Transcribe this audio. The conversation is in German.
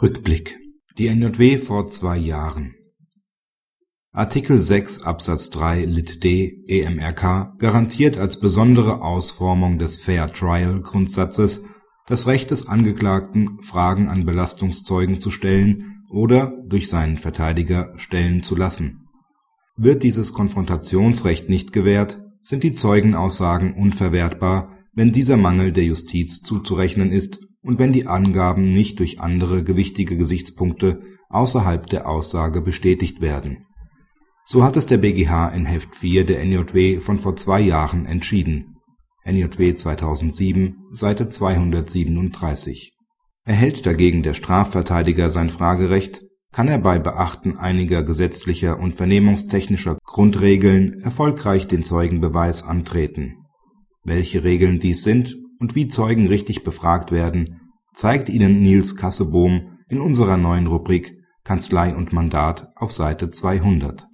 Rückblick. Die NJW vor zwei Jahren Artikel 6 Absatz 3 lit d EMRK garantiert als besondere Ausformung des Fair Trial Grundsatzes das Recht des Angeklagten, Fragen an Belastungszeugen zu stellen oder durch seinen Verteidiger stellen zu lassen. Wird dieses Konfrontationsrecht nicht gewährt, sind die Zeugenaussagen unverwertbar, wenn dieser Mangel der Justiz zuzurechnen ist und wenn die Angaben nicht durch andere gewichtige Gesichtspunkte außerhalb der Aussage bestätigt werden. So hat es der BGH in Heft 4 der NJW von vor zwei Jahren entschieden (NJW 2007, Seite 237). Erhält dagegen der Strafverteidiger sein Fragerecht, kann er bei Beachten einiger gesetzlicher und vernehmungstechnischer Grundregeln erfolgreich den Zeugenbeweis antreten. Welche Regeln dies sind und wie Zeugen richtig befragt werden, zeigt Ihnen Nils Kassebohm in unserer neuen Rubrik Kanzlei und Mandat auf Seite 200